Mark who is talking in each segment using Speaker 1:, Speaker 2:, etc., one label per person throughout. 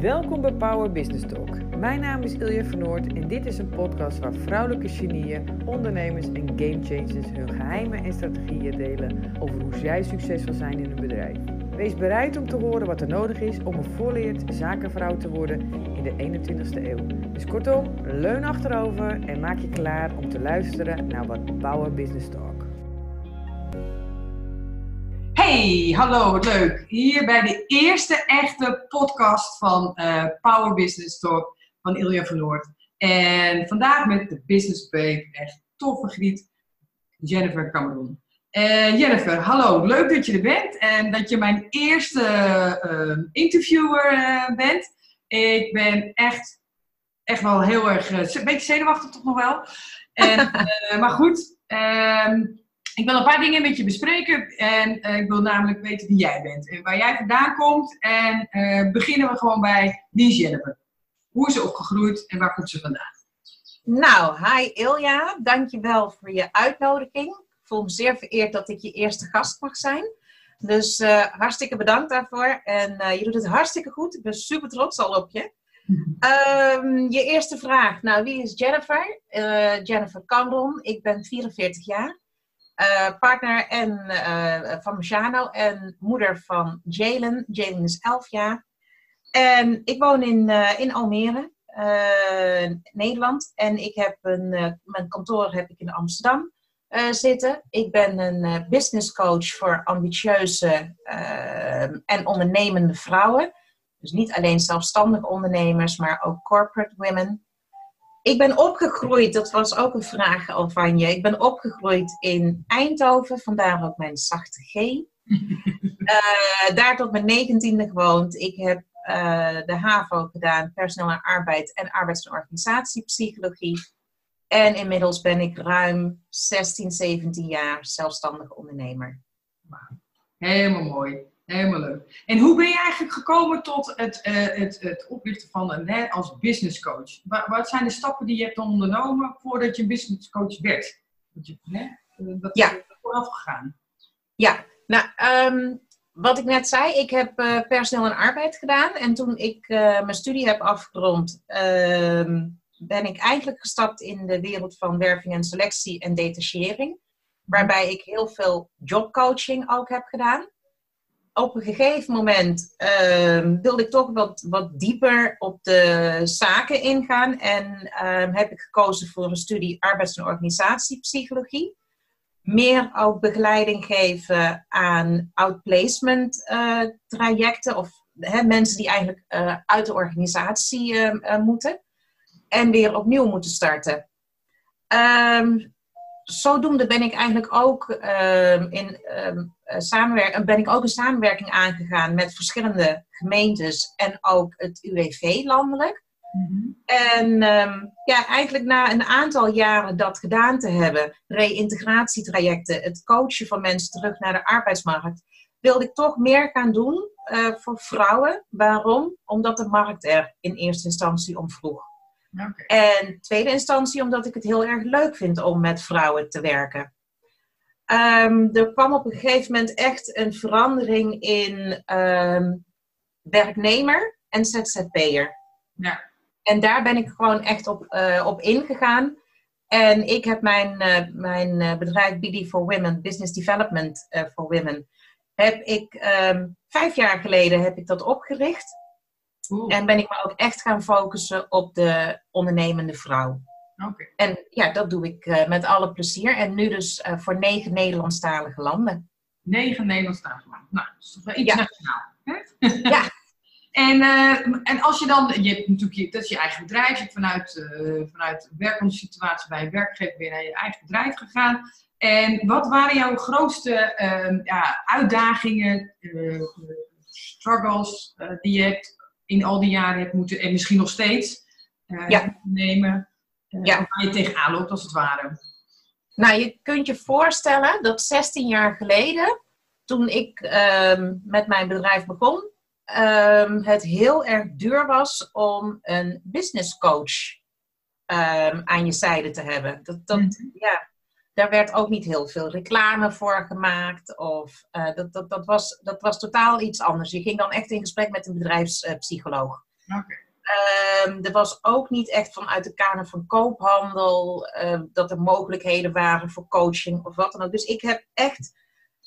Speaker 1: Welkom bij Power Business Talk. Mijn naam is Ilja van Noord en dit is een podcast waar vrouwelijke genieën, ondernemers en gamechangers hun geheimen en strategieën delen over hoe zij succesvol zijn in hun bedrijf. Wees bereid om te horen wat er nodig is om een volleerd zakenvrouw te worden in de 21ste eeuw. Dus kortom, leun achterover en maak je klaar om te luisteren naar wat Power Business Talk.
Speaker 2: Hey, hallo, leuk. Hier bij de eerste echte podcast van uh, Power Business Talk van Ilja van Noord. En vandaag met de Business Babe, echt toffe griet, Jennifer Cameron. Uh, Jennifer, hallo, leuk dat je er bent en dat je mijn eerste uh, interviewer bent. Ik ben echt, echt wel heel erg, een beetje zenuwachtig toch nog wel. En, maar goed, ehm, ik wil een paar dingen met je bespreken en uh, ik wil namelijk weten wie jij bent en waar jij vandaan komt. En uh, beginnen we gewoon bij wie is Jennifer? Hoe is ze opgegroeid en waar komt ze vandaan?
Speaker 3: Nou, hi Ilja, dankjewel voor je uitnodiging. Ik voel me zeer vereerd dat ik je eerste gast mag zijn. Dus uh, hartstikke bedankt daarvoor. En je doet het hartstikke goed. Ik ben super trots al op je. Um, je eerste vraag. Nou, wie is Jennifer? Jennifer Cameron. Ik ben 44 jaar. Uh, partner en, uh, van Machano en moeder van Jalen. Jalen is 11 jaar. En ik woon in, uh, in Almere, Nederland. En ik heb een, mijn kantoor heb ik in Amsterdam zitten. Ik ben een business coach voor ambitieuze en ondernemende vrouwen. Dus niet alleen zelfstandige ondernemers, maar ook corporate women. Ik ben opgegroeid, dat was ook een vraag al van je. Ik ben opgegroeid in Eindhoven, vandaar ook mijn zachte G. uh, daar tot mijn negentiende gewoond. Ik heb uh, de HAVO gedaan, personeel arbeid en arbeids- en organisatiepsychologie. En inmiddels ben ik ruim 16, 17 jaar zelfstandig ondernemer.
Speaker 2: Helemaal mooi. Helemaal leuk. En hoe ben je eigenlijk gekomen tot het, uh, het, het oprichten van een hè, als business coach? Wat, wat, zijn de stappen die je hebt ondernomen voordat je business coach werd? Dat, je, hè, dat
Speaker 3: ja.
Speaker 2: is vooraf gegaan.
Speaker 3: Ja, nou, um, wat ik net zei, ik heb uh, personeel en arbeid gedaan. En toen ik uh, mijn studie heb afgerond, ehm, ben ik eigenlijk gestapt in de wereld van werving en selectie en detachering. Waarbij ik heel veel jobcoaching ook heb gedaan op een gegeven moment uh, wilde ik toch wat, wat dieper op de zaken ingaan. En uh, heb ik gekozen voor een studie arbeids- en organisatiepsychologie. Meer ook begeleiding geven aan outplacement uh, trajecten. Of mensen die eigenlijk eh, uit de organisatie ehm, moeten. En weer opnieuw moeten starten. Zodoende ben ik eigenlijk ook uh, in uh, samenwerking, ben ik ook een samenwerking aangegaan met verschillende gemeentes en ook het UWV landelijk. Mm-hmm. En um, ja, eigenlijk na een aantal jaren dat gedaan te hebben, reïntegratietrajecten, het coachen van mensen terug naar de arbeidsmarkt, wilde ik toch meer gaan doen uh, voor vrouwen. Waarom? Omdat de markt er in eerste instantie om vroeg. Okay. En tweede instantie omdat ik het heel erg leuk vind om met vrouwen te werken. Um, er kwam op een gegeven moment echt een verandering in um, werknemer en ZZP'er.
Speaker 2: Ja.
Speaker 3: En daar ben ik gewoon echt op, uh, op ingegaan. En ik heb mijn, uh, mijn uh, bedrijf BD for Women, Business Development for Women, heb ik um, vijf jaar geleden heb ik dat opgericht. Oeh. En ben ik me ook echt gaan focussen op de ondernemende vrouw.
Speaker 2: Okay.
Speaker 3: En ja, dat doe ik uh, met alle plezier. En nu dus uh, voor negen Nederlandstalige landen.
Speaker 2: Negen Nederlandstalige landen. Nou, dat is toch wel internationaal.
Speaker 3: Ja. ja.
Speaker 2: En, uh, en als je dan, je hebt natuurlijk je, dat is je eigen bedrijf, je hebt vanuit, vanuit werkomsituatie bij je werkgever weer naar je eigen bedrijf gegaan. En wat waren jouw grootste ehm, ja, uitdagingen, struggles die je hebt in al die jaren hebt moeten, en misschien nog steeds, uh,
Speaker 3: ja.
Speaker 2: nemen. Uh, ja. Waar je tegenaan loopt, als het ware.
Speaker 3: Nou, je kunt je voorstellen dat 16 jaar geleden, toen ik um, met mijn bedrijf begon, um, het heel erg duur was om een business coach um, aan je zijde te hebben. Dat, dat, mm -hmm. ja, daar werd ook niet heel veel reclame voor gemaakt. Of, uh, dat, dat, dat, was, dat was totaal iets anders. Je ging dan echt in gesprek met een bedrijfspsycholoog.
Speaker 2: Oké.
Speaker 3: Ehm, er was ook niet echt vanuit de kader van koophandel ehm, dat er mogelijkheden waren voor coaching of wat dan ook. Dus ik heb echt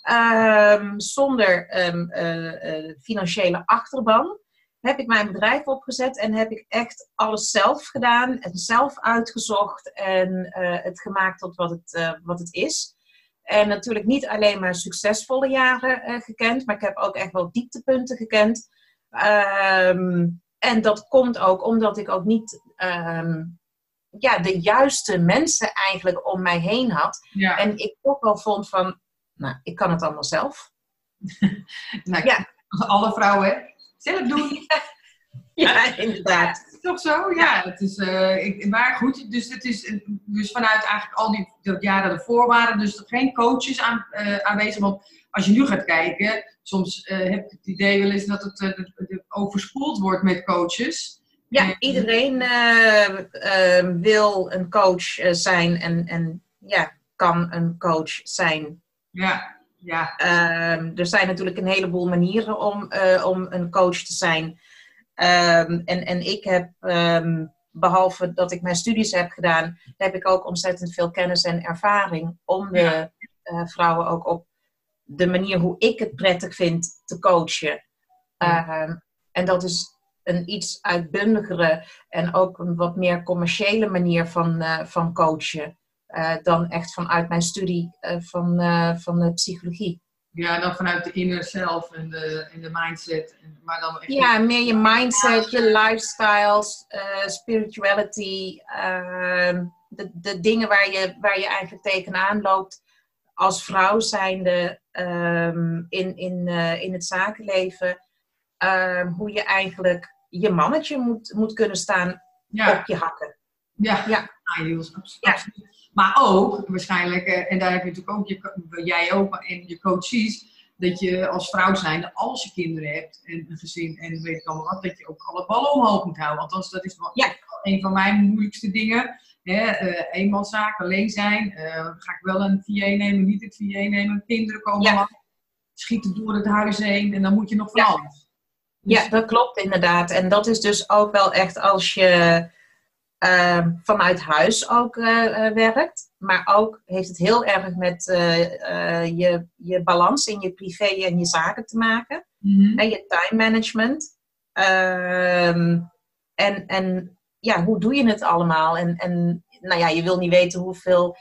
Speaker 3: ehm, zonder ehm, eh, eh, financiële achterban heb ik mijn bedrijf opgezet en heb ik echt alles zelf gedaan en zelf uitgezocht en eh, het gemaakt tot wat het, eh, wat het is. En natuurlijk niet alleen maar succesvolle jaren eh, gekend, maar ik heb ook echt wel dieptepunten gekend. Ehm, en dat komt ook omdat ik ook niet ehm, ja, de juiste mensen eigenlijk om mij heen had.
Speaker 2: Ja.
Speaker 3: En ik ook wel vond van, nou, ik kan het allemaal zelf.
Speaker 2: Nou,
Speaker 3: Ja.
Speaker 2: Alle vrouwen, hè? Zelf doen.
Speaker 3: Ja, inderdaad.
Speaker 2: Toch zo? Ja, het is, eh, ik, maar goed, dus, het is, eh, dus vanuit eigenlijk al die dat jaren ervoor waren dus er geen coaches aan, eh, aanwezig. Want als je nu gaat kijken, soms heb ik het idee wel eens dat het dat- dat overspoeld wordt met coaches.
Speaker 3: Ja, iedereen wil een coach zijn en, en ja, kan een coach zijn.
Speaker 2: Ja, ja,
Speaker 3: Ehm, er zijn natuurlijk een heleboel manieren om, eh, om een coach te zijn. Ehm, en, en ik heb, ehm, behalve dat ik mijn studies heb gedaan, heb ik ook ontzettend veel kennis en ervaring om de
Speaker 2: Ja.
Speaker 3: eh, vrouwen ook op de manier hoe ik het prettig vind te coachen.
Speaker 2: Ja.
Speaker 3: En dat is een iets uitbundigere en ook een wat meer commerciële manier van, eh, van coachen. Eh, dan echt vanuit mijn studie eh, van, eh, van de psychologie.
Speaker 2: ja, dan vanuit de inner self en de, en de mindset. Maar dan echt
Speaker 3: Ja, meer je mindset, je lifestyles, spirituality, ehm, de, de dingen waar je, waar je eigenlijk tegenaan loopt als vrouw zijnde ehm, in, in, in het zakenleven. Ehm, hoe je eigenlijk je mannetje moet, moet kunnen staan
Speaker 2: ja,
Speaker 3: op je hakken.
Speaker 2: ja,
Speaker 3: Ja.
Speaker 2: Ah,
Speaker 3: Ja.
Speaker 2: absoluut. Maar ook waarschijnlijk, eh, en daar heb je natuurlijk ook, je, jij ook en je coaches, dat je als vrouw zijnde, als je kinderen hebt en een gezin en weet ik allemaal wat, dat je ook alle ballen omhoog moet houden. Althans, dat is wel
Speaker 3: Ja.
Speaker 2: een van mijn moeilijkste dingen. Hè, eenmanszaak, alleen zijn. eh, ga ik wel een VA nemen, niet het VA nemen. Kinderen komen
Speaker 3: Ja.
Speaker 2: langs, schieten door het huis heen en dan moet je nog van
Speaker 3: Ja.
Speaker 2: alles. Dus-
Speaker 3: Ja, dat klopt inderdaad. En dat is dus ook wel echt als je ehm, vanuit huis ook eh, eh, werkt. Maar ook heeft het heel erg met eh, je, je balans in je privé en je zaken te maken.
Speaker 2: Mhm.
Speaker 3: En je time management. Ehm, en, en ja, hoe doe je het allemaal? En, en nou ja, je wil niet weten hoeveel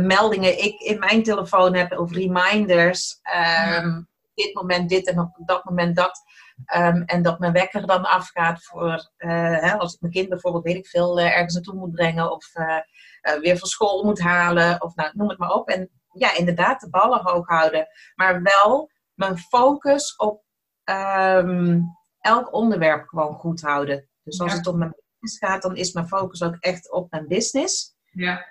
Speaker 3: meldingen ik in mijn telefoon heb of reminders. Ehm, Dit moment dit en op dat moment dat. Ehm, en dat mijn wekker dan afgaat voor, eh, hè, als ik mijn kind bijvoorbeeld, weet ik veel, eh, ergens naartoe moet brengen of eh, weer van school moet halen of nou, noem het maar op. En ja, inderdaad, de ballen hoog houden. Maar wel mijn focus op ehm, elk onderwerp gewoon goed houden. Dus als
Speaker 2: Ja.
Speaker 3: het om mijn business gaat, dan is mijn focus ook echt op mijn business.
Speaker 2: Ja,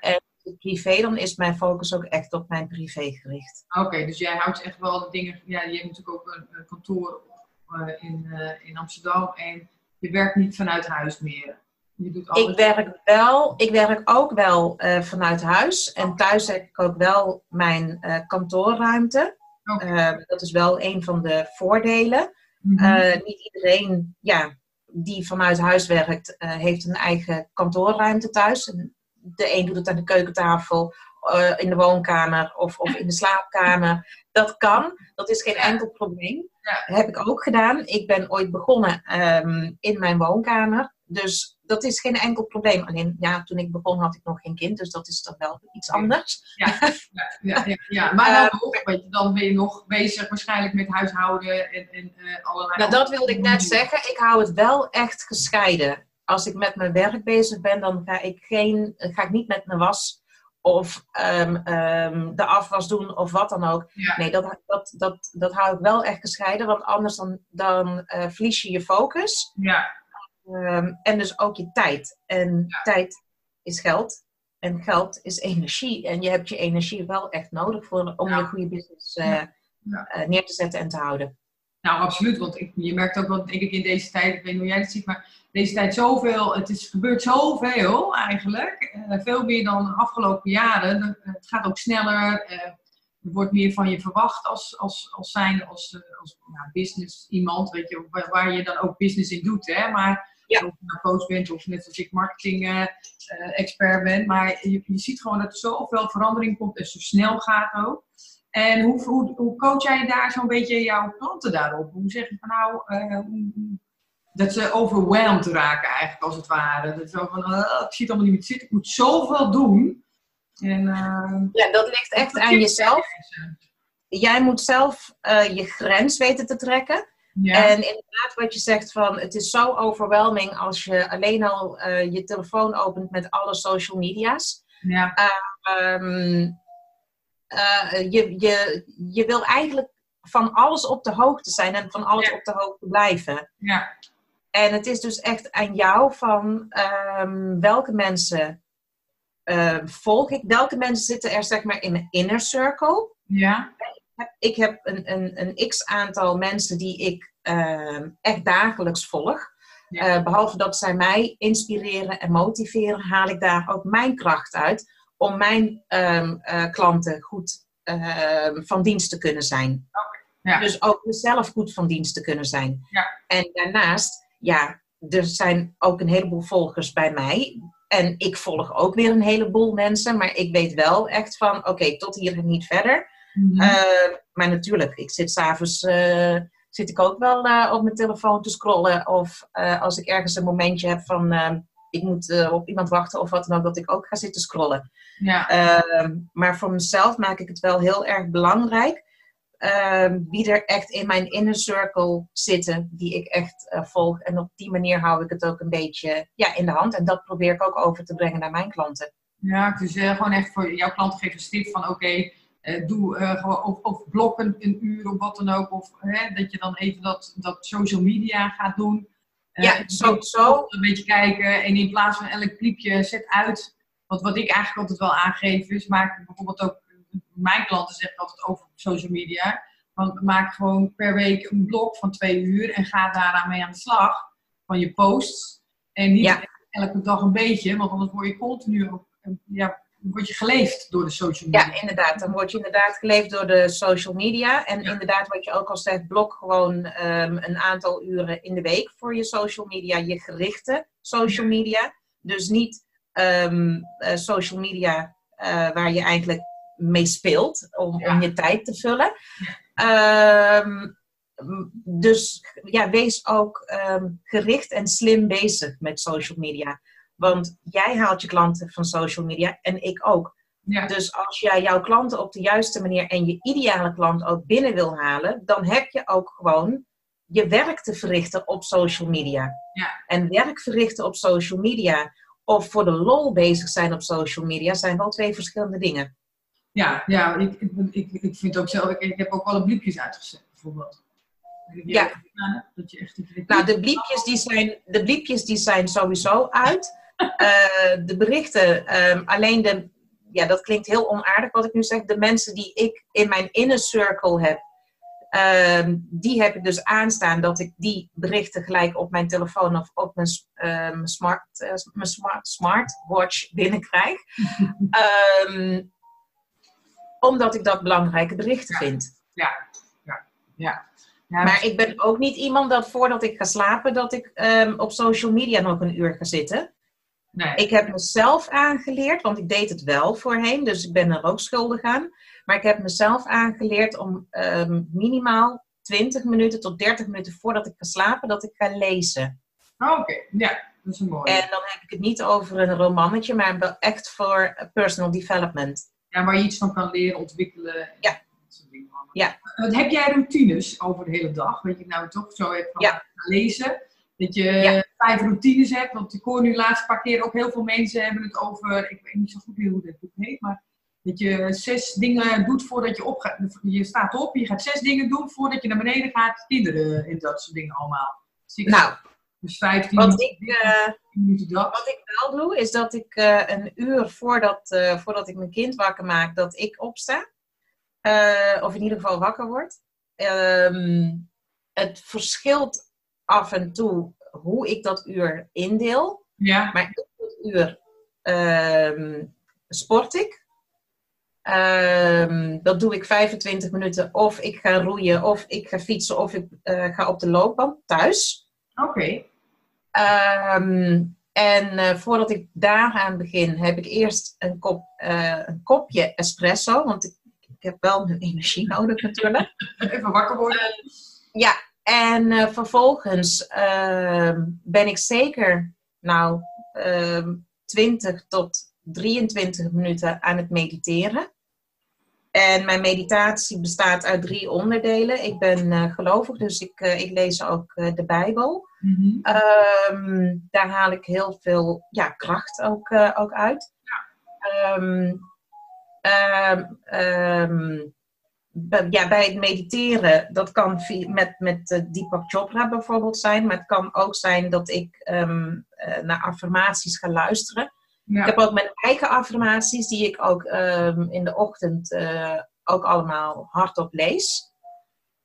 Speaker 3: Privé, dan is mijn focus ook echt op mijn privé gericht.
Speaker 2: oké. dus jij houdt echt wel de dingen... Ja, je hebt natuurlijk ook een, kantoor in, eh, in Amsterdam en je werkt niet vanuit huis meer. Je doet alles...
Speaker 3: Ik werk wel, ik werk ook wel eh, vanuit huis. En thuis heb ik ook wel mijn eh, kantoorruimte. Eh, dat is wel een van de voordelen.
Speaker 2: Mhm.
Speaker 3: Eh, niet iedereen ja, die vanuit huis werkt, eh, heeft een eigen kantoorruimte thuis. En de een doet het aan de keukentafel, eh, in de woonkamer of, of in de slaapkamer. Dat kan, dat is geen enkel probleem.
Speaker 2: Ja.
Speaker 3: Heb ik ook gedaan. Ik ben ooit begonnen ehm, in mijn woonkamer. Dus dat is geen enkel probleem. Alleen ja, toen ik begon had ik nog geen kind, dus dat is dan wel iets anders.
Speaker 2: Ja, ja, ja, ja. maar dan, weet je, dan ben je nog bezig waarschijnlijk met huishouden en, en eh, allerlei...
Speaker 3: Nou, dat wilde ik net zeggen. Ik hou het wel echt gescheiden. Als ik met mijn werk bezig ben, dan ga ik, geen, ga ik niet met mijn was of ehm, de afwas doen of wat dan ook.
Speaker 2: Ja.
Speaker 3: Nee, dat, dat, dat, dat hou ik wel echt gescheiden, want anders dan, dan eh, verlies je je focus.
Speaker 2: Ja,
Speaker 3: Ehm, en dus ook je tijd. En
Speaker 2: Ja.
Speaker 3: tijd is geld. En geld is energie. En je hebt je energie wel echt nodig voor, om
Speaker 2: Ja.
Speaker 3: je goede business eh, eh, neer te zetten en te houden.
Speaker 2: Nou absoluut. Want ik, je merkt ook wel, denk ik, in deze tijd, ik weet niet hoe jij het ziet, maar deze tijd zoveel, het is, gebeurt zoveel eigenlijk. Eh, veel meer dan de afgelopen jaren. De- Het gaat ook sneller. eh, er wordt meer van je verwacht als, als, als zijnde, als, eh, als nou, business iemand, weet je, waar, waar je dan ook business in doet. Hè? Maar of je nou coach bent of net als ik marketing-expert ben. Maar je, je ziet gewoon dat er zoveel verandering komt en zo snel gaat ook. En hoe, hoe, hoe coach jij daar zo'n beetje jouw klanten daarop? Hoe zeg je van nou, hoe, dat ze overwhelmed raken eigenlijk als het ware. Dat zo van, uh, ik zie het allemaal niet meer zitten, ik moet zoveel doen. En, uh,
Speaker 3: ja, dat ligt echt aan jezelf. Jij moet zelf uh, je grens weten te trekken. Ja. En inderdaad, wat je zegt van het is zo overwhelming als je alleen al je telefoon opent met alle social media's. Ja. Um, je, je, je wil eigenlijk van alles op de hoogte zijn en van alles ja. op de hoogte blijven. Ja. En het is dus echt aan jou van um, welke mensen uh, volg ik. Welke mensen zitten er zeg maar in mijn inner circle. Ja. Ik heb een, een, een x-aantal mensen die ik uh, echt dagelijks volg. Ja. Uh, behalve dat zij mij inspireren en motiveren, haal ik daar ook mijn kracht uit om mijn um, klanten goed ehm, van dienst te kunnen zijn. Okay. Ja. Dus ook mezelf goed van dienst te kunnen zijn. Ja. En daarnaast ja, er zijn ook een heleboel volgers bij mij. En ik volg ook weer een heleboel mensen. Maar ik weet wel echt van, oké, okay, tot hier en niet verder. Mm-hmm. uh, maar natuurlijk, ik zit s'avonds... Uh, zit ik ook wel uh, op mijn telefoon te scrollen. Of als ik ergens een momentje heb van... ik moet op iemand wachten of wat dan ook, dat ik ook ga zitten scrollen. Ja. Ehm, maar voor mezelf maak ik het wel heel erg belangrijk uh, wie er echt in mijn inner circle zitten, die ik echt uh, volg. En op die manier hou ik het ook een beetje ja, in de hand. En dat probeer ik ook over te brengen naar mijn klanten.
Speaker 2: Ja, dus gewoon echt voor jouw klanten geven een tip van oké, okay, eh, doe gewoon of, of blokken een uur of wat dan ook. Of dat je dan even dat, dat social media gaat doen.
Speaker 3: Ja, zo, zo.
Speaker 2: Een beetje kijken en in plaats van elk kliepje zet uit. Want wat ik eigenlijk altijd wel aangeef is, maak bijvoorbeeld ook mijn klanten zeggen altijd over social media. Want maak gewoon per week een blok van twee uur en ga daaraan mee aan de slag van je posts. En niet elke dag een beetje, want anders word je continu ja, word je geleefd door de social media.
Speaker 3: Ja, inderdaad. Dan word je inderdaad geleefd door de social media. En inderdaad, wat je ook al zegt, blok gewoon um, een aantal uren in de week voor je social media, je gerichte social media. Dus niet um, uh, social media uh, waar je eigenlijk mee speelt om, om je tijd te vullen. Um, dus ja, wees ook gericht en slim bezig met social media. Want jij haalt je klanten van social media en ik ook. Ja. Dus als jij jouw klanten op de juiste manier en je ideale klant ook binnen wil halen, dan heb je ook gewoon je werk te verrichten op social media. Ja. En werk verrichten op social media of voor de lol bezig zijn op social media zijn wel twee verschillende dingen.
Speaker 2: Ja, ja ik, ik, ik vind ook zelf, ik, ik heb ook alle bliepjes uitgezet, bijvoorbeeld.
Speaker 3: Ja. Dat je echt nou, de bliepjes, die zijn, de bliepjes die zijn sowieso uit. Uh, de berichten, um, alleen de, ja, dat klinkt heel onaardig wat ik nu zeg. De mensen die ik in mijn inner circle heb, um, die heb ik dus aanstaan dat ik die berichten gelijk op mijn telefoon of op mijn, uh, smart, uh, mijn smart, smartwatch binnenkrijg. um, omdat ik dat belangrijke berichten vind.
Speaker 2: Ja, ja, ja.
Speaker 3: maar ik ben ook niet iemand dat voordat ik ga slapen, dat ik um, op social media nog een uur ga zitten. Nee. Ik heb mezelf aangeleerd, want ik deed het wel voorheen, dus ik ben er ook schuldig aan. Maar ik heb mezelf aangeleerd om um, minimaal 20 minuten tot 30 minuten voordat ik ga slapen, dat ik ga lezen.
Speaker 2: Oh, Oké, okay. ja, dat is mooi.
Speaker 3: En dan heb ik het niet over een romannetje, maar echt voor personal development
Speaker 2: ja, waar je iets van kan leren, ontwikkelen.
Speaker 3: Ja. ja.
Speaker 2: Heb jij routines over de hele dag? Weet je nou toch zo even ja. lezen? Dat je vijf routines hebt. Want ik hoor nu de laatste paar keer ook heel veel mensen hebben het over, ik weet niet zo goed meer hoe dat heet, maar dat je zes dingen doet voordat je opgaat. Je staat op, je gaat zes dingen doen voordat je naar beneden gaat. Kinderen en dat soort dingen allemaal.
Speaker 3: Dus nou, dus 15 wat ik, uh, minuten Wat ik wel doe, is dat ik uh, een uur voordat, uh, voordat ik mijn kind wakker maak, dat ik opsta. of in ieder geval wakker word. Um, het verschilt af en toe hoe ik dat uur indeel. Ja. Maar dat uur um, sport ik. Um, dat doe ik 25 minuten. Of ik ga roeien, of ik ga fietsen, of ik ga op de loopband thuis.
Speaker 2: Oké.
Speaker 3: Ehm, en uh, voordat ik daaraan begin, heb ik eerst een, kop, uh, een kopje espresso. Want ik, ik, heb wel mijn energie nodig natuurlijk.
Speaker 2: Even wakker worden.
Speaker 3: Ja, en uh, vervolgens ehm, ben ik zeker, nou, 20 ehm, tot 23 minuten aan het mediteren. En mijn meditatie bestaat uit drie onderdelen. Ik ben uh, gelovig, dus ik, uh, ik lees ook uh, de Bijbel. Mm -hmm. um, daar haal ik heel veel ja, kracht ook, ook uit. Ja. Um, um, ja, bij het mediteren, dat kan met, met Deepak Chopra bijvoorbeeld zijn, maar het kan ook zijn dat ik naar affirmaties ga luisteren. Ja. Ik heb ook mijn eigen affirmaties, die ik ook um, in de ochtend uh, ook allemaal hardop lees.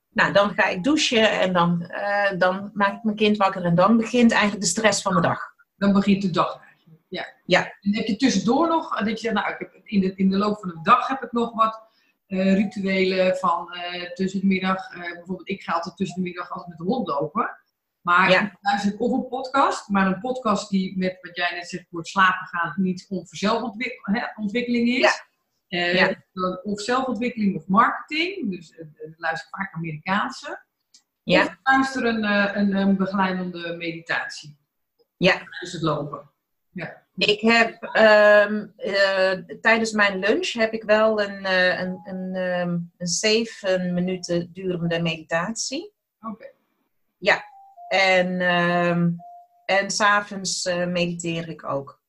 Speaker 3: Nou, dan ga ik douchen en dan, uh, dan maak ik mijn kind wakker en dan begint eigenlijk de stress van de dag.
Speaker 2: Dan begint de dag eigenlijk. Ja.
Speaker 3: ja.
Speaker 2: En heb je tussendoor nog, dat je zegt, nou, ik heb in, de, in de loop van de dag heb ik nog wat uh, rituelen van tussen de middag. bijvoorbeeld, ik ga altijd tussen de middag altijd met de hond lopen. Maar ja. luister ik of een podcast, maar een podcast die met wat jij net zegt, wordt slapen gaan, niet om zelfontwikkeling is. Ja. Ja. Of zelfontwikkeling of marketing. Dus luister vaak Amerikaanse. Ja. Of luister een, een, een, begeleidende meditatie.
Speaker 3: Ja.
Speaker 2: Dus het lopen. Ja.
Speaker 3: Ik heb um, tijdens mijn lunch heb ik wel een, een, een, um, een zeven minuten durende meditatie.
Speaker 2: Oké. Okay.
Speaker 3: Ja, en, uh, en s'avonds uh, mediteer ik ook.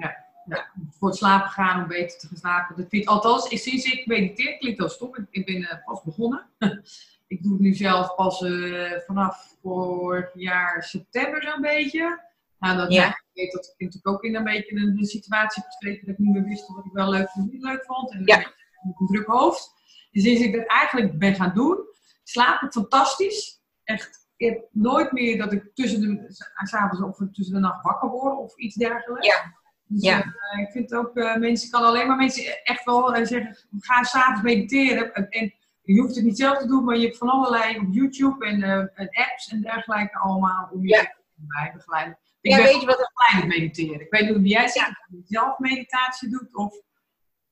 Speaker 2: Ja, ja, voor het slapen gaan, om beter te gaan slapen. Dat vind, althans, sinds ik mediteer, klinkt wel stom. Ik, ik ben uh, pas begonnen. ik doe het nu zelf pas uh, vanaf vorig jaar september zo'n beetje. Nou, dat ja. Ik weet dat ik natuurlijk ook in een beetje een, een situatie heb dat ik niet meer wist wat ik wel leuk of niet leuk vond. En
Speaker 3: ja.
Speaker 2: een, een druk hoofd. Dus sinds ik dat eigenlijk ben gaan doen, slaap ik fantastisch. Echt ik heb nooit meer dat ik tussen de, s'avonds of tussen de nacht wakker word of iets dergelijks.
Speaker 3: Ja.
Speaker 2: Dus,
Speaker 3: ja.
Speaker 2: Uh, ik vind ook, uh, mensen kan alleen maar mensen echt wel uh, zeggen, ga s'avonds mediteren. En, en, je hoeft het niet zelf te doen, maar je hebt van allerlei op YouTube en, en apps en dergelijke allemaal om je
Speaker 3: ja.
Speaker 2: bij begeleiden. Ik
Speaker 3: ja, weet je wat
Speaker 2: het mediteren. Ik weet niet jij zegt, of je zelf meditatie doet of...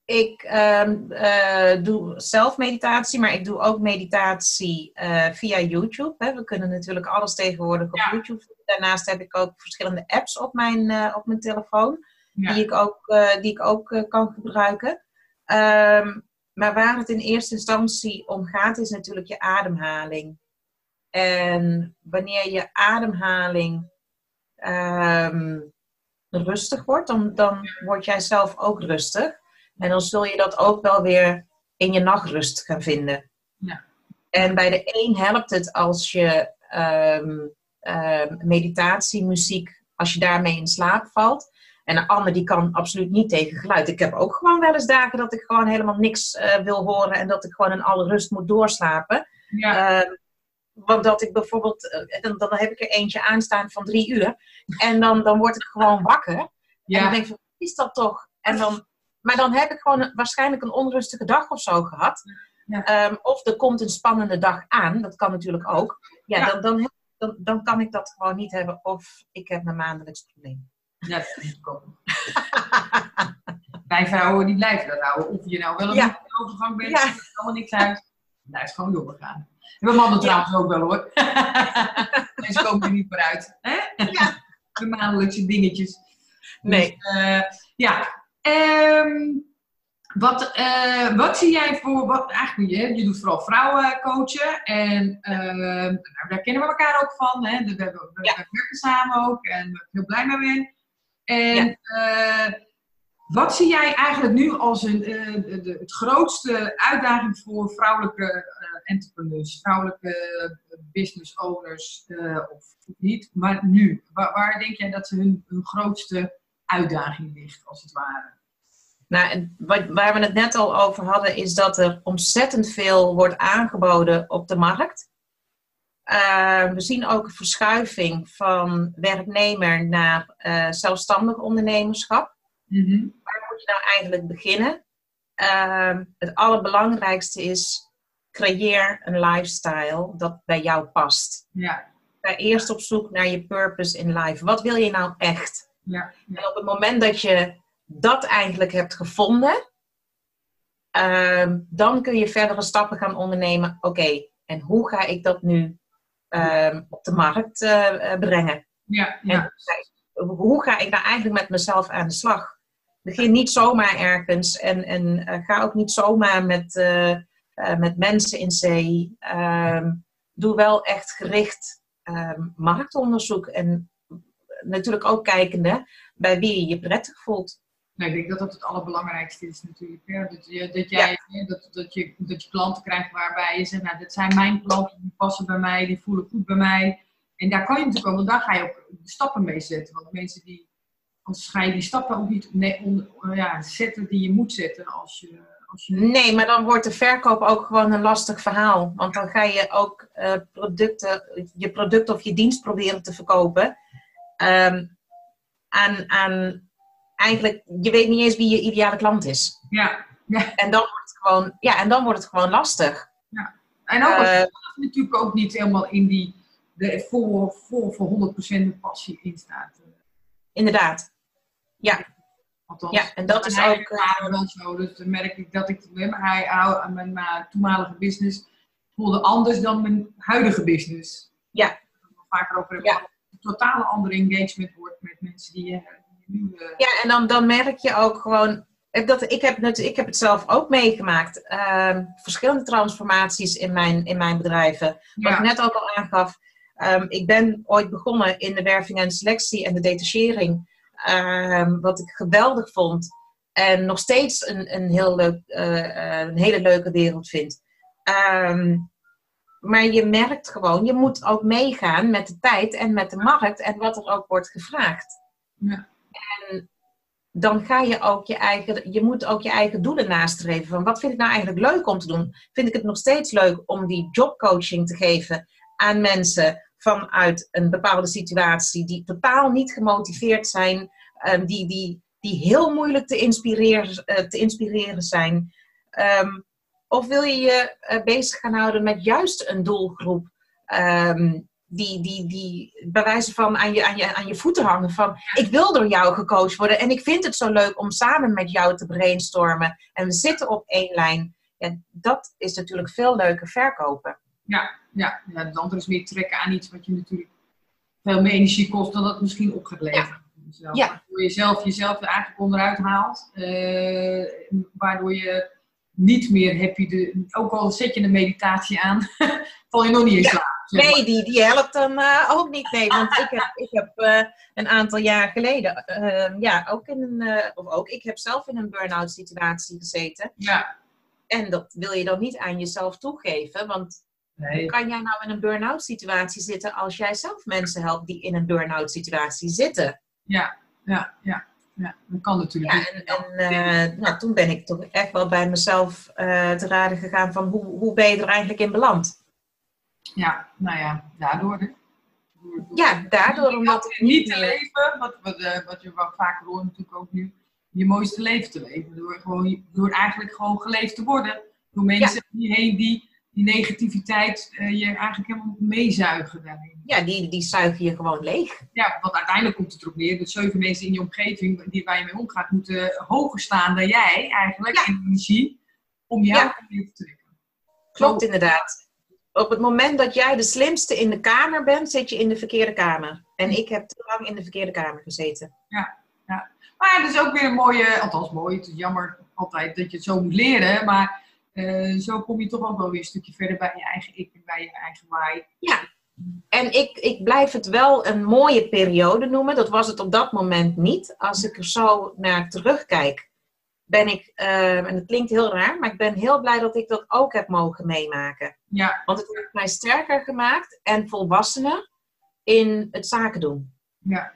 Speaker 3: Ik um, uh, doe zelf meditatie, maar ik doe ook meditatie uh, via YouTube. Hè. We kunnen natuurlijk alles tegenwoordig op
Speaker 2: Ja.
Speaker 3: YouTube. Daarnaast heb ik ook verschillende apps op mijn, uh, op mijn telefoon,
Speaker 2: Ja.
Speaker 3: die ik ook, die ik ook kan gebruiken. Um, maar waar het in eerste instantie om gaat, is natuurlijk je ademhaling. En wanneer je ademhaling um, rustig wordt, dan, dan word jij zelf ook rustig. En dan zul je dat ook wel weer in je nachtrust gaan vinden.
Speaker 2: Ja.
Speaker 3: En bij de een helpt het als je um, um, meditatiemuziek, als je daarmee in slaap valt. En een ander die kan absoluut niet tegen geluid. Ik heb ook gewoon wel eens dagen dat ik gewoon helemaal niks uh, wil horen en dat ik gewoon in alle rust moet doorslapen.
Speaker 2: Ja.
Speaker 3: Uh, dat ik bijvoorbeeld, uh, dan, dan heb ik er eentje aanstaan van drie uur. En dan, dan word ik gewoon wakker.
Speaker 2: Ja.
Speaker 3: En dan denk ik, wat is dat toch? En dan, maar dan heb ik gewoon een, waarschijnlijk een onrustige dag of zo gehad.
Speaker 2: Ja.
Speaker 3: Um, of er komt een spannende dag aan, dat kan natuurlijk ook. Ja,
Speaker 2: Ja.
Speaker 3: Dan, dan, dan, dan kan ik dat gewoon niet hebben. Of ik heb een maandelijks probleem.
Speaker 2: Ja, dat is ook. Wij vrouwen die blijven dat houden. Of je nou wel of
Speaker 3: Ja.
Speaker 2: overgang bent,
Speaker 3: Ja.
Speaker 2: maakt allemaal niks uit. Blijf gewoon doorgaan. En mijn mannen
Speaker 3: Ja.
Speaker 2: trouwens ook wel hoor. Mensen komen er niet voor uit. Hè?
Speaker 3: Ja.
Speaker 2: De maandelijkse dingetjes.
Speaker 3: Nee.
Speaker 2: Dus, eh, ja. Ehm, wat, eh, wat zie jij voor, wat, eigenlijk, je, je doet vooral vrouwen coachen en ehm, nou, daar kennen we elkaar ook van. Hè? We, we, we,
Speaker 3: Ja.
Speaker 2: we werken samen ook en ik heel blij mee ben. En eh, wat zie jij eigenlijk nu als een, eh, de, de- het grootste uitdaging voor vrouwelijke eh, entrepreneurs, vrouwelijke eh, business owners of niet, maar nu? Waar, waar denk jij dat ze hun, hun grootste uitdaging ligt, als het ware?
Speaker 3: Nou, waar we het net al over hadden, is dat er ontzettend veel wordt aangeboden op de markt. We zien ook een verschuiving van werknemer naar zelfstandig ondernemerschap. Waar moet je nou eigenlijk beginnen? Uh, het allerbelangrijkste is, creëer een lifestyle dat bij jou past.
Speaker 2: Ja,
Speaker 3: ga eerst op zoek naar je purpose in life. Wat wil je nou echt?
Speaker 2: Ja,
Speaker 3: En op het moment dat je dat eigenlijk hebt gevonden, ehm, dan kun je verdere stappen gaan ondernemen. Oké, en hoe ga ik dat nu ehm, op de markt eh, eh, brengen?
Speaker 2: ja,
Speaker 3: En hoe ga ik daar eigenlijk met mezelf aan de slag? Begin niet zomaar ergens en, en eh, ga ook niet zomaar met, eh, eh, met mensen in zee. Ehm, doe wel echt gericht ehm, marktonderzoek en natuurlijk ook kijkende bij wie je je prettig voelt.
Speaker 2: Nee, ik denk dat dat het allerbelangrijkste is natuurlijk. Dat, je, dat, jij, dat, dat, je, dat je klanten krijgt waarbij je zegt, nou, dit zijn mijn klanten, die passen bij mij, die voelen goed bij mij. En daar kan je natuurlijk ook, want daar ga je ook stappen mee zetten. Want mensen die, anders ga je die stappen ook niet nee, onder, ja, zetten die je moet zetten als je... Als je
Speaker 3: Nee, maar dan wordt de verkoop ook gewoon een lastig verhaal. Want dan ga je ook eh, producten, je product of je dienst proberen te verkopen. ehm, aan, aan eigenlijk, je weet niet eens wie je ideale klant is.
Speaker 2: ja, ja.
Speaker 3: En dan wordt het gewoon, ja, en dan wordt het gewoon lastig.
Speaker 2: En ook je natuurlijk ook niet helemaal in die, de, voor, voor, voor 100% de passie in staat.
Speaker 3: inderdaad.
Speaker 2: Althans,
Speaker 3: Ja, en dat is ook,
Speaker 2: waren wel zo. Dus dan merk ik dat ik met mijn, hij- mijn, mijn toenmalige business voelde anders dan mijn huidige business.
Speaker 3: Ja.
Speaker 2: Vaker over heb
Speaker 3: Ja.
Speaker 2: Een totale andere engagement wordt met mensen die, eh, die nu... eh,
Speaker 3: Ja, en dan, dan merk je ook gewoon. eh, Dat, ik, heb het, ik heb het zelf ook meegemaakt. Ehm, verschillende transformaties in mijn, in mijn bedrijven. Wat
Speaker 2: ja,
Speaker 3: ik net ook al aangaf. ehm, ik ben ooit begonnen in de werving en selectie en de detachering. Ehm, wat ik geweldig vond. En nog steeds een, een, heel leuk, eh, eh, een hele leuke wereld vind. Ehm, maar je merkt gewoon, je moet ook meegaan met de tijd en met de markt en wat er ook wordt gevraagd.
Speaker 2: Ja.
Speaker 3: En dan ga je ook je eigen, je moet ook je eigen doelen nastreven. Van wat vind ik nou eigenlijk leuk om te doen? Vind ik het nog steeds leuk om die jobcoaching te geven aan mensen vanuit een bepaalde situatie die totaal niet gemotiveerd zijn, ehm, die, die, die heel moeilijk te inspireren, eh, te inspireren zijn? Ehm, of wil je je eh, bezig gaan houden met juist een doelgroep ehm, die, die, die bij wijze van aan je, aan, je, aan je voeten hangen van ik wil door jou gecoacht worden en ik vind het zo leuk om samen met jou te brainstormen en we zitten op één lijn. Ja, dat is natuurlijk veel leuker verkopen.
Speaker 2: ja, ja, ja, het andere is meer trekken aan iets wat je natuurlijk veel meer energie kost dan dat het misschien op gaat leveren. Jezelf.
Speaker 3: Ja.
Speaker 2: Waardoor je zelf jezelf er eigenlijk onderuit haalt. eh, waardoor je niet meer happy, de, ook al zet je een meditatie aan, val je nog niet in slaap. zeg maar.
Speaker 3: Nee, die, die helpt dan eh, ook niet. Nee, want ik heb, ik heb eh, een aantal jaar geleden, eh, ja, ook in een, of ook, ik heb zelf in een burn-out situatie gezeten.
Speaker 2: Ja,
Speaker 3: En dat wil je dan niet aan jezelf toegeven, want
Speaker 2: nee.
Speaker 3: kan jij nou in een burn-out situatie zitten als jij zelf mensen helpt die in een burn-out situatie zitten?
Speaker 2: Ja, ja, ja, ja. Dat kan natuurlijk
Speaker 3: Ja, en, en eh, nou, toen ben ik toch echt wel bij mezelf eh, te raden gegaan van hoe, hoe ben je er eigenlijk in beland?
Speaker 2: Ja, nou ja, daardoor. Door- door-
Speaker 3: Ja, daardoor omdat ik
Speaker 2: niet te leven, wat, wat, eh, wat je wel vaker hoort natuurlijk ook nu, je mooiste leven te leven. Door, gewoon, door eigenlijk gewoon geleefd te worden. Door mensen om je heen die die negativiteit eh, je eigenlijk helemaal meezuigen daarin.
Speaker 3: Ja, die, die zuigen je gewoon leeg.
Speaker 2: Ja, want uiteindelijk komt het erop neer dat zeven mensen in je omgeving die, waar je mee omgaat, moeten hoger staan dan jij eigenlijk
Speaker 3: Ja.
Speaker 2: in energie om jou
Speaker 3: Ja.
Speaker 2: te trekken.
Speaker 3: Klopt inderdaad. Op het moment dat jij de slimste in de kamer bent, zit je in de verkeerde kamer. En ik heb te lang in de verkeerde kamer gezeten.
Speaker 2: Maar het is ook weer een mooie, althans mooi, het is jammer altijd dat je het zo moet leren, maar eh, zo kom je toch ook wel weer een stukje verder bij je eigen ik en bij je eigen waai.
Speaker 3: En ik, ik blijf het wel een mooie periode noemen. Dat was het op dat moment niet. Als ik er zo naar terugkijk, ben ik, eh, en het klinkt heel raar, maar ik ben heel blij dat ik dat ook heb mogen meemaken.
Speaker 2: Ja,
Speaker 3: Want het heeft mij sterker gemaakt en volwassener in het zaken doen.
Speaker 2: ja,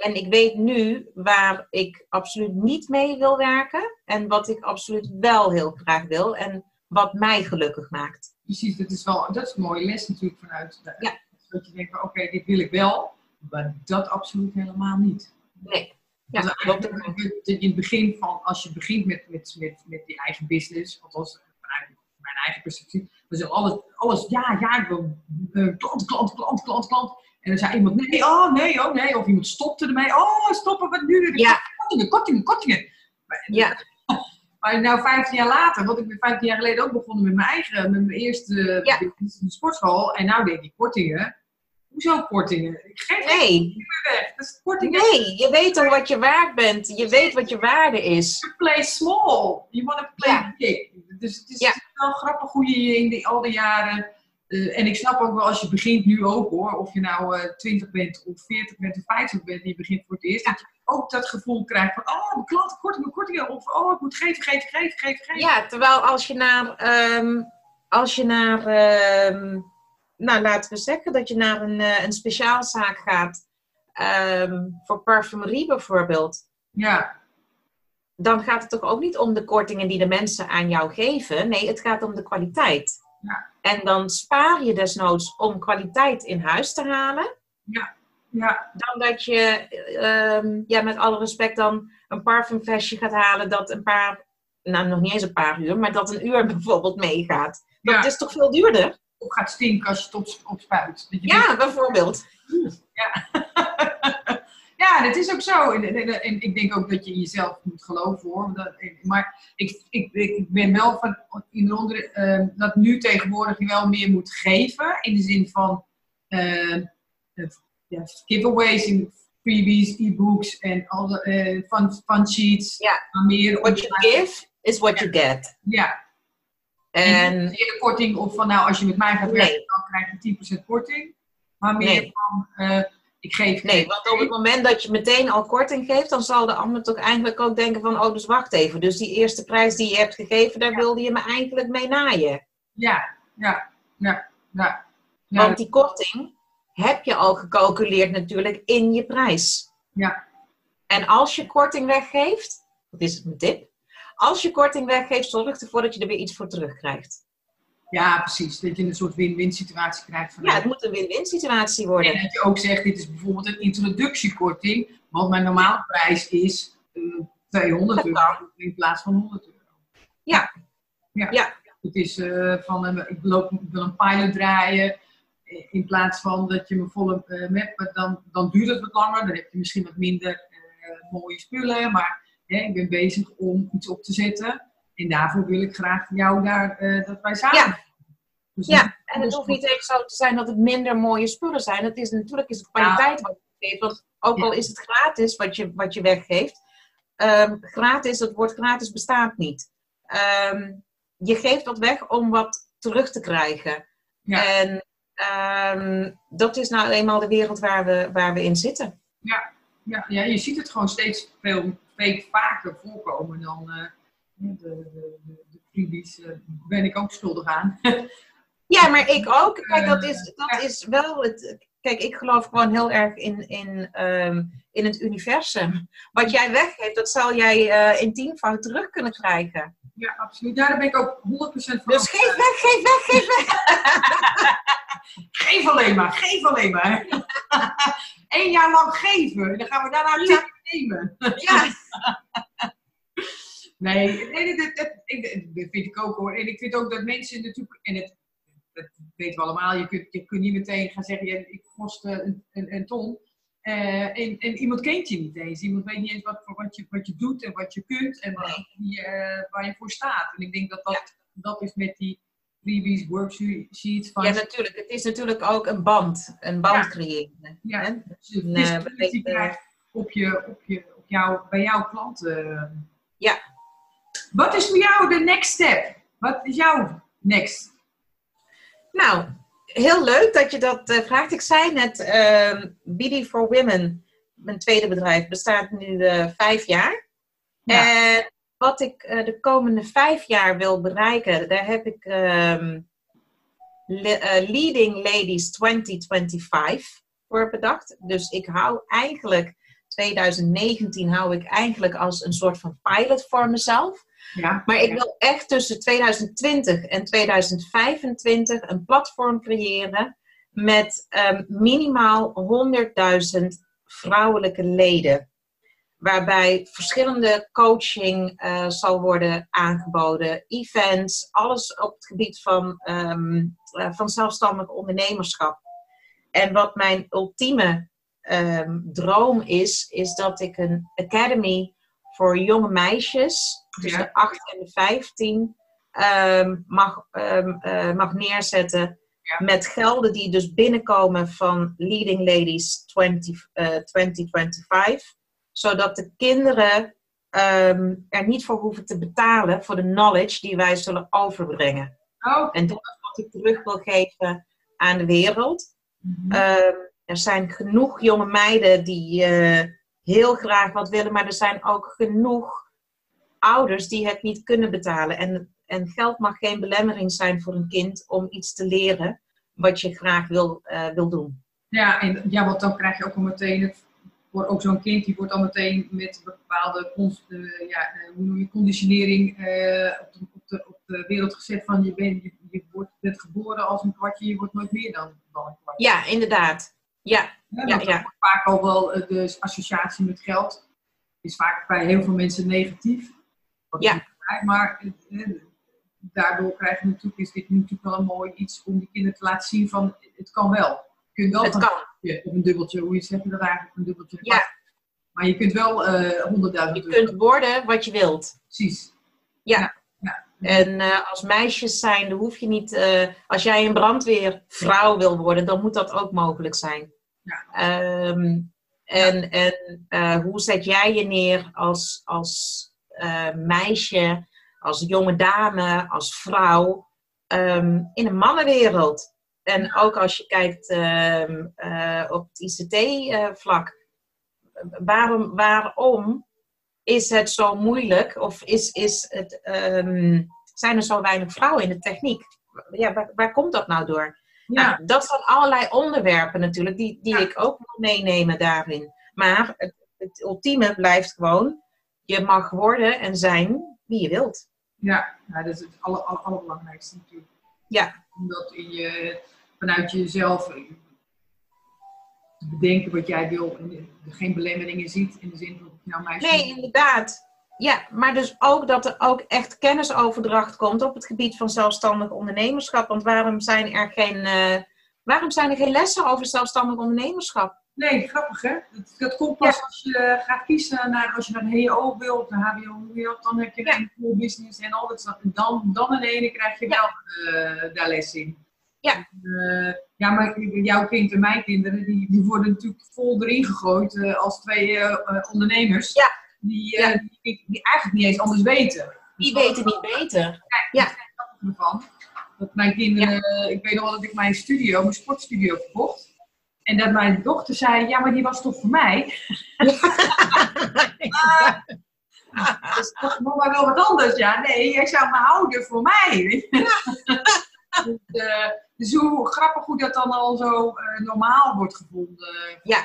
Speaker 3: En ik weet nu waar ik absoluut niet mee wil werken en wat ik absoluut wel heel graag wil en wat mij gelukkig maakt.
Speaker 2: precies. Dat is wel dat is een mooie les natuurlijk vanuit. De,
Speaker 3: Ja.
Speaker 2: Dat je denkt, van, oké, dit wil ik wel, maar dat absoluut helemaal niet.
Speaker 3: Nee. Ja,
Speaker 2: Dat eigenlijk in het begin van, als je begint met, met, met, met die eigen business, althans eigen perceptie. Dus alles, alles ja, ja, ik wil uh, klant, klant, klant, klant, klant. En dan zei iemand, nee, oh, nee, oh, nee. Of iemand stopte ermee, oh, stoppen, wat nu?
Speaker 3: Ja.
Speaker 2: Kortingen, kortingen, kortingen. Maar,
Speaker 3: Ja.
Speaker 2: maar nou, 15 jaar later, want ik ben 15 jaar geleden ook begonnen met mijn eigen, met mijn eerste
Speaker 3: Ja.
Speaker 2: de sportschool. En nou denk ik, kortingen. Hoezo kortingen? Ik geef geen
Speaker 3: Nee,
Speaker 2: weg. Dat is kortingen.
Speaker 3: nee, je weet toch wat je waard bent. Je weet wat je waarde is.
Speaker 2: You play small. You want to play
Speaker 3: Ja.
Speaker 2: big. Dus het is
Speaker 3: Ja.
Speaker 2: wel grappig hoe je in die, al die jaren... eh, en ik snap ook wel als je begint nu ook hoor. Of je nou eh 20 bent of 40 bent of 50 bent en je begint voor het eerst. Dat je ook dat gevoel krijgt van... Oh, mijn klanten kortingen, kortingen. Of oh, ik moet geven, geven, geven, geven, geven.
Speaker 3: Ja, terwijl als je naar, ehm, als je naar, ehm, nou laten we zeggen dat je naar een, eh, een speciaalzaak gaat, ehm, voor parfumerie bijvoorbeeld,
Speaker 2: Ja,
Speaker 3: dan gaat het toch ook niet om de kortingen die de mensen aan jou geven. Nee, het gaat om de kwaliteit.
Speaker 2: Ja.
Speaker 3: En dan spaar je desnoods om kwaliteit in huis te halen,
Speaker 2: ja,
Speaker 3: dan dat je, ehm, ja, met alle respect, dan een parfumflesje gaat halen dat een paar, nou nog niet eens een paar uur, maar dat een uur bijvoorbeeld meegaat. Dat
Speaker 2: ja.
Speaker 3: is toch veel duurder?
Speaker 2: Of gaat stinken als je het op, opspuit. Dat je denkt,
Speaker 3: Ja, bijvoorbeeld.
Speaker 2: Ja, dat is ook zo. En, en, en ik denk ook dat je in jezelf moet geloven hoor. Dat, maar ik, ik, ik ben wel van in de onder, eh, dat nu tegenwoordig je wel meer moet geven. In de zin van eh, eh, ja, giveaways in freebies, e-books en al de eh, fun, fun sheets.
Speaker 3: Ja.
Speaker 2: Maar meer
Speaker 3: What you give is what you get.
Speaker 2: Ja.
Speaker 3: En
Speaker 2: niet de korting op van nou als je met mij gaat werken
Speaker 3: Nee.
Speaker 2: dan krijg je 10% korting. Maar meer
Speaker 3: Nee.
Speaker 2: van eh, ik geef
Speaker 3: nee, want op het moment dat je meteen al korting geeft, dan zal de ander toch eigenlijk ook denken van, oh, dus wacht even. Dus die eerste prijs die je hebt gegeven, daar wilde je me eigenlijk mee naaien.
Speaker 2: Ja, ja, ja, ja. ja
Speaker 3: Want die korting heb je al gecalculeerd natuurlijk in je prijs.
Speaker 2: Ja.
Speaker 3: En als je korting weggeeft, dat is een tip, als je korting weggeeft, zorg ervoor dat je er weer iets voor terugkrijgt.
Speaker 2: Ja, precies. Dat je een soort win-win situatie krijgt. Van
Speaker 3: Ja, het moet een win-win situatie worden.
Speaker 2: En dat je ook zegt, dit is bijvoorbeeld een introductiekorting, want mijn normale prijs is eh, 200
Speaker 3: Dat
Speaker 2: euro in plaats van 100 euro.
Speaker 3: Ja.
Speaker 2: ja.
Speaker 3: Ja.
Speaker 2: Het is eh, van, eh, ik, loop, ik wil een pilot draaien, eh, in plaats van dat je me volle eh, map, dan, dan duurt het wat langer, dan heb je misschien wat minder eh, mooie spullen, maar hè, ik ben bezig om iets op te zetten. En daarvoor wil ik graag jou daar, eh, dat wij samen.
Speaker 3: Ja.
Speaker 2: Dus
Speaker 3: Ja, en het hoeft niet eens zo te zijn dat het minder mooie spullen zijn. Het is, natuurlijk is het kwaliteit wat je geeft. Want ook al is het gratis wat je, wat je weggeeft. ehm, gratis, het woord gratis bestaat niet. Ehm, je geeft wat weg om wat terug te krijgen.
Speaker 2: Ja.
Speaker 3: En ehm, dat is nou eenmaal de wereld waar we, waar we in zitten.
Speaker 2: Ja, ja, je ziet het gewoon steeds veel, veel vaker voorkomen dan eh, de, de, de, eh, ben ik ook schuldig aan.
Speaker 3: Ja, maar ik ook. Kijk, dat is,
Speaker 2: Eh,
Speaker 3: dat is wel het. Kijk, ik geloof gewoon heel erg in, in, ehm, in het universum. Wat jij weggeeft, dat zal jij eh in tienvoud terug kunnen krijgen.
Speaker 2: ja, absoluut. Daar ben ik ook 100% van.
Speaker 3: Dus geef weg, geef weg, geef weg.
Speaker 2: Geef alleen maar, geef alleen maar. Eén jaar lang geven. En dan gaan we daarna nemen.
Speaker 3: Ja,
Speaker 2: Nee, nee dat, dat, dat vind ik ook hoor. En ik vind ook dat mensen natuurlijk, en het, dat weten we allemaal, je kunt, je kunt niet meteen gaan zeggen, ja, ik kost eh, een, een, een ton. Eh, en, en iemand kent je niet eens. Iemand weet niet eens wat, wat, je, wat je doet en wat je kunt en wat, die, eh, waar je voor staat. En ik denk dat dat, dat is met die freebies, worksheets van
Speaker 3: ja, natuurlijk. Het is natuurlijk ook een band. Een band
Speaker 2: Ja.
Speaker 3: creëren.
Speaker 2: Ja.
Speaker 3: hè?
Speaker 2: dus
Speaker 3: weten-
Speaker 2: krijgt op je, op je, op jou, bij jouw klanten.
Speaker 3: Ja.
Speaker 2: Wat is voor jou de next step? Wat is jouw next?
Speaker 3: Nou, heel leuk dat je dat eh, vraagt. Ik zei net, ehm BD for Women, mijn tweede bedrijf, bestaat nu eh, vijf jaar.
Speaker 2: Ja.
Speaker 3: En wat ik eh, de komende vijf jaar wil bereiken, daar heb ik le- eh, Leading Ladies 2025 voor bedacht. Dus ik hou eigenlijk, 2019 hou ik eigenlijk als een soort van pilot voor mezelf.
Speaker 2: Ja.
Speaker 3: Maar ik wil echt tussen 2020 en 2025 een platform creëren met ehm, minimaal 100.000 vrouwelijke leden. waarbij verschillende coaching uh, zal worden aangeboden, events, alles op het gebied van, um, uh, van zelfstandig ondernemerschap. En wat mijn ultieme um, droom is, is dat ik een academy voor jonge meisjes tussen de 8 en de 15 um, mag, uh, mag neerzetten. Met gelden die dus binnenkomen van Leading Ladies 20, 2025 zodat de kinderen um, er niet voor hoeven te betalen voor de knowledge die wij zullen overbrengen. Oh. En dat is wat ik terug wil geven aan de wereld. Mm er zijn genoeg jonge meiden die uh, heel graag wat willen, maar er zijn ook genoeg ouders die het niet kunnen betalen. En, en geld mag geen belemmering zijn voor een kind om iets te leren wat je graag wil, uh, wil doen.
Speaker 2: Ja, en ja, want dan krijg je ook al meteen het voor ook zo'n kind, die wordt dan meteen met bepaalde uh, ja, eh, hoe noem je, conditionering uh, op, de, op, de, op, de, wereld gezet van je, bent, je, je wordt, bent geboren als een kwartje, je wordt nooit meer dan, dan een kwartje.
Speaker 3: Ja, inderdaad. Ja, ja, ja, ja.
Speaker 2: Vaak al wel de associatie met geld is vaak bij heel veel mensen negatief.
Speaker 3: Ja.
Speaker 2: Maar daardoor krijg je natuurlijk, is dit natuurlijk wel een mooi iets om die kinderen te laten zien van het kan wel. Je kunt wel
Speaker 3: het kan
Speaker 2: of een dubbeltje, hoe je zeg je dat eigenlijk, een dubbeltje. Ja. Maar je kunt wel eh, honderdduizend
Speaker 3: uh, Je kunt worden wat je wilt.
Speaker 2: Precies.
Speaker 3: Ja. ja. En uh, als meisjes zijn, dan hoef je niet, uh, als jij een brandweervrouw wil worden, dan moet dat ook mogelijk zijn. Ja. Um, en en hoe zet jij je neer als, als meisje, als jonge dame, als vrouw um, in een mannenwereld? En ook als je kijkt uh, op het ICT-vlak, waarom, waarom is het zo moeilijk of is, is het, um, zijn er zo weinig vrouwen in de techniek? Ja, waar, waar komt dat nou door? Ja. Nou, dat zijn allerlei onderwerpen natuurlijk die, die ik ook wil meenemen daarin. Maar het, het ultieme blijft gewoon, je mag worden en zijn wie je wilt.
Speaker 2: Ja, nou, dat is het aller, aller, allerbelangrijkste natuurlijk.
Speaker 3: Ja.
Speaker 2: Omdat in je vanuit jezelf te bedenken wat jij wil en geen belemmeringen ziet in de zin van nou.
Speaker 3: Nee, inderdaad. Ja, maar dus ook dat er ook echt kennisoverdracht komt op het gebied van zelfstandig ondernemerschap. Want waarom zijn er geen, uh, waarom zijn er geen lessen over zelfstandig ondernemerschap?
Speaker 2: Nee, grappig hè. Dat, dat komt pas als je gaat kiezen naar, als je naar de HO wil of de HBO wil, dan heb je een full business en al dat. En dan, dan in ene krijg je wel uh, daar les in.
Speaker 3: Ja.
Speaker 2: Uh, ja, maar jouw kind en mijn kinderen, die, die worden natuurlijk vol erin gegooid uh, als twee uh, ondernemers.
Speaker 3: Ja.
Speaker 2: Die, ja. Die, die, eigenlijk niet eens anders weten.
Speaker 3: Die weten niet beter. Ja.
Speaker 2: Ervan, dat mijn kinderen, ik weet nog wel dat ik mijn studio, mijn sportstudio verkocht. En dat mijn dochter zei, ja, maar die was toch voor mij? Ja. ah, dus mama wel wat anders. Ja, nee, jij zou me houden voor mij. dus, uh, dus hoe grappig hoe dat dan al zo uh, normaal wordt gevonden.
Speaker 3: Ja.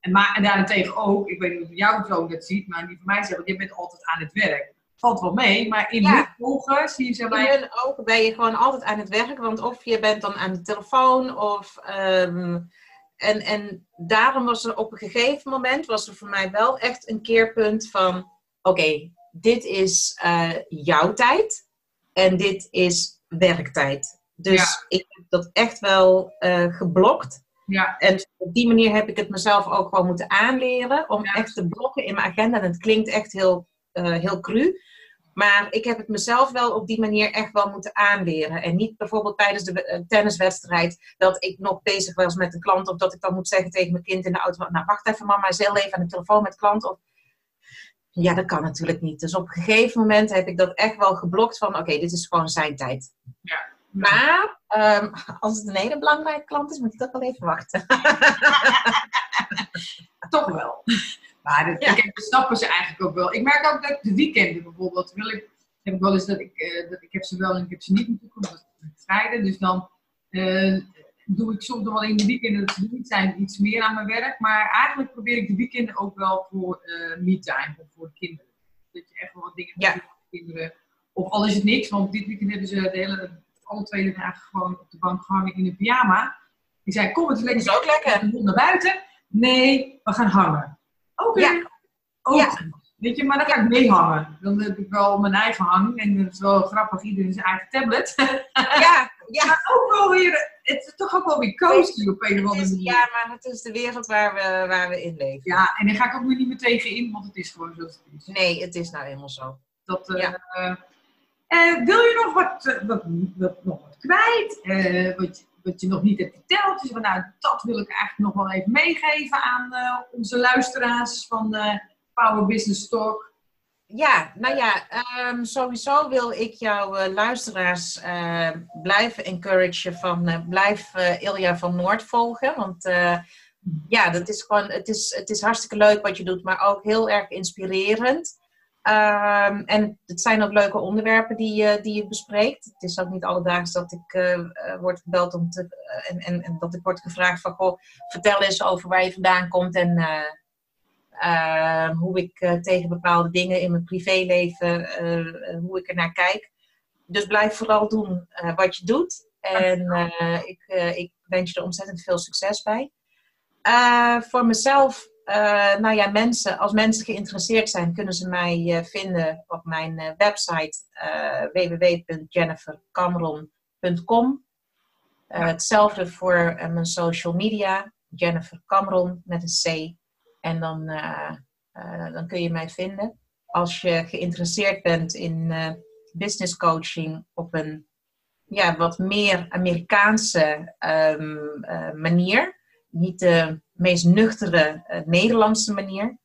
Speaker 2: En, maar, en daarentegen ook, ik weet niet of jouw zoon dat ziet, maar die van mij zegt, je bent altijd aan het werk. Valt wel mee, maar in ja. hun ogen zie je ze
Speaker 3: bij... In hun ogen ben je gewoon altijd aan het werk, want of je bent dan aan de telefoon of... Um, en, en daarom was er op een gegeven moment, was er voor mij wel echt een keerpunt van... Oké, okay, dit is uh, jouw tijd en dit is werktijd. Dus ik heb dat echt wel uh, geblokt.
Speaker 2: Ja.
Speaker 3: En op die manier heb ik het mezelf ook gewoon moeten aanleren om echt te blokken in mijn agenda. En het klinkt echt heel, uh, heel cru. Maar ik heb het mezelf wel op die manier echt wel moeten aanleren. En niet bijvoorbeeld tijdens de uh, tenniswedstrijd dat ik nog bezig was met een klant. Of dat ik dan moet zeggen tegen mijn kind in de auto. Nou, wacht even mama, is heel even aan de telefoon met klant. Of, ja, dat kan natuurlijk niet. Dus op een gegeven moment heb ik dat echt wel geblokt van oké, dit is gewoon zijn tijd.
Speaker 2: Ja.
Speaker 3: Maar um, als het een hele belangrijke klant is, moet ik toch wel even wachten.
Speaker 2: toch wel. Maar dat, ja. ik snappen ze eigenlijk ook wel. Ik merk ook dat de weekenden bijvoorbeeld, wil ik, heb ik wel eens dat ik, uh, dat ik heb ze wel en ik heb ze niet natuurlijk, omdat het vrijdag. Dus dan uh, doe ik soms nog wel in de weekenden, dat ze niet zijn, iets meer aan mijn werk. Maar eigenlijk probeer ik de weekenden ook wel voor uh, me-time, of voor de kinderen. Dat je echt wel wat dingen
Speaker 3: ja.
Speaker 2: doet voor de kinderen. Of al is het niks, want dit weekend hebben ze de hele, alle twee dagen gewoon op de bank gehangen in een pyjama. Die zei, kom, het is lekker.
Speaker 3: is ook lekker.
Speaker 2: Naar buiten. Nee, we gaan hangen. Oké. Okay. Ja. ook.
Speaker 3: Ja.
Speaker 2: Weet je, maar dan ga ik meehangen. Dan heb ik wel mijn eigen hang. En dat is wel grappig, iedereen zijn eigen tablet.
Speaker 3: Ja, ja.
Speaker 2: maar ook wel weer, het is toch ook wel weer cozy op een of andere manier.
Speaker 3: ja, maar het is de wereld waar we, waar we in leven.
Speaker 2: Ja, en daar ga ik ook weer niet meer tegen in, want het is gewoon zoals het is.
Speaker 3: Nee, het is nou helemaal zo.
Speaker 2: Dat, eh,
Speaker 3: Ja.
Speaker 2: eh, eh, wil je nog wat, wat, wat- nog wat kwijt? Wat, je- wat je nog niet hebt verteld? Dus nou, dat wil ik eigenlijk nog wel even meegeven aan onze luisteraars van Power Business Talk.
Speaker 3: Ja, nou ja, ehm, sowieso wil ik jouw eh, luisteraars eh, blijven encouragen van eh, blijf eh, Ilja van Noord volgen. Want ja, dat is gewoon, het is, het is hartstikke leuk wat je doet, maar ook heel erg inspirerend. Ehm, en het zijn ook leuke onderwerpen die, je die je bespreekt. Het is ook niet alledaags dat ik word gebeld om te, en, en, dat ik word gevraagd van, goh, vertel eens over waar je vandaan komt en hoe ik eh, tegen bepaalde dingen in mijn privéleven, eh, eh, hoe ik er naar kijk. Dus blijf vooral doen wat je doet. En ik, ik wens je er ontzettend veel succes bij. Voor mezelf, nou ja, mensen, als mensen geïnteresseerd zijn, kunnen ze mij vinden op mijn website www.jennifercameron.com. Hetzelfde voor mijn social media, Jennifer Cameron met een C. En dan, uh, dan kun je mij vinden. Als je geïnteresseerd bent in business coaching op een ja, wat meer Amerikaanse um, manier, niet de meest nuchtere uh, Nederlandse manier,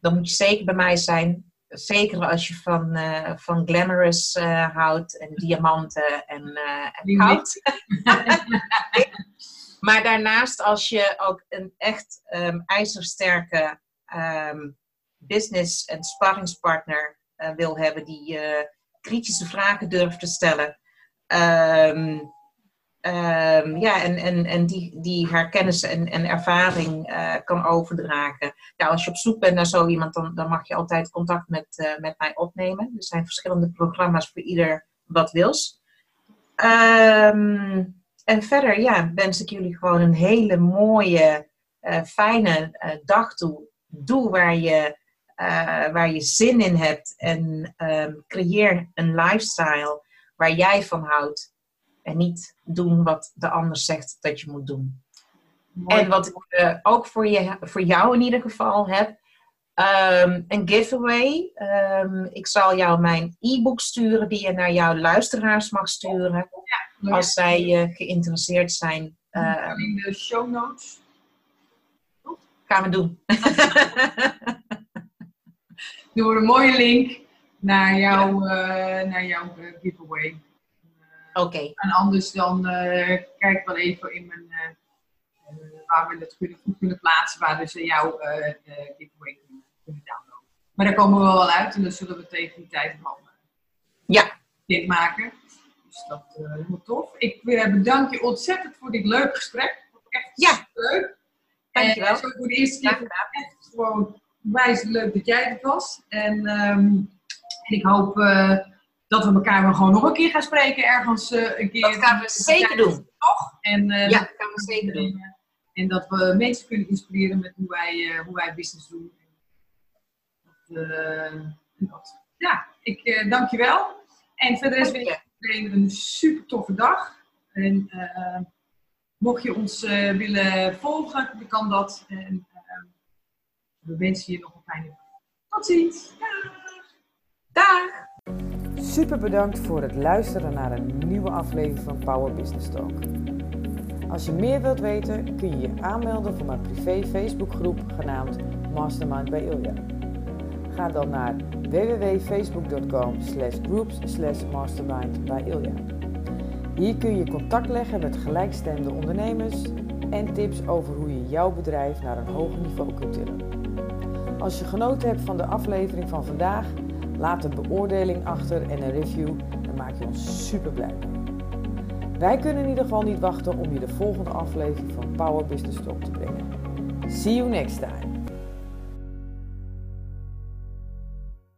Speaker 3: dan moet je zeker bij mij zijn. Zeker als je van, uh, van glamorous uh, houdt en diamanten en, en goud. maar daarnaast, als je ook een echt um, ijzersterke um, business- en sparringspartner wil hebben die kritische vragen durft te stellen. Um, ja, en, en, en die, die haar kennis en, en ervaring uh, kan overdragen. Ja, als je op zoek bent naar zo iemand, dan, dan mag je altijd contact met, met mij opnemen. Er zijn verschillende programma's voor ieder wat wils. Um, en verder, ja, wens ik jullie gewoon een hele mooie, uh, fijne dag toe. Doe waar je, waar je zin in hebt en um, creëer een lifestyle waar jij van houdt. En niet doen wat de ander zegt dat je moet doen. Mooi. En wat ik uh, ook voor, je, voor jou in ieder geval heb, um, een giveaway. Um, ik zal jou mijn e-book sturen die je naar jouw luisteraars mag sturen. Ja, als zij uh, geïnteresseerd zijn.
Speaker 2: Uh, in de show notes.
Speaker 3: Gaan we doen.
Speaker 2: We een mooie link naar, jou, ja. naar jouw giveaway.
Speaker 3: Oké. Okay.
Speaker 2: En anders dan kijk wel even in mijn, waar we het goed, goed kunnen plaatsen, waar dus jouw giveaway kunnen, kunnen downloaden. Maar daar komen we wel uit en dan zullen we tegen die tijd wel
Speaker 3: ja.
Speaker 2: dit maken. Dus dat is helemaal tof. Ik bedank je ontzettend voor dit leuke gesprek. Echt
Speaker 3: ja.
Speaker 2: leuk.
Speaker 3: Dankjewel.
Speaker 2: En zo voor de eerste keer echt gewoon wijs leuk dat jij het was. En, um, en ik hoop dat we elkaar wel gewoon nog een keer gaan spreken ergens uh, een keer.
Speaker 3: Dat gaan we zeker doen.
Speaker 2: Toch? En, uh,
Speaker 3: ja, dat gaan we zeker doen.
Speaker 2: En dat we mensen kunnen inspireren met hoe wij, hoe wij business doen. Dat, dat. Ja, ik dank je wel. En verder is weer een super toffe dag. En mocht je ons willen volgen, dan kan dat. En we wensen je nog een fijne dag. Tot ziens. Dag.
Speaker 3: Dag.
Speaker 1: Super bedankt voor het luisteren naar een nieuwe aflevering van Power Business Talk. Als je meer wilt weten, kun je je aanmelden voor mijn privé Facebookgroep genaamd Mastermind bij Ilja. Ga dan naar www.facebook.com groups mastermind bij Ilja. Hier kun je contact leggen met gelijkstemde ondernemers en tips over hoe je jouw bedrijf naar een hoger niveau kunt tillen. Als je genoten hebt van de aflevering van vandaag, Laat een beoordeling achter en een review, dan maak je ons super blij. Wij kunnen in ieder geval niet wachten om je de volgende aflevering van Power Business Talk te brengen. See you next time!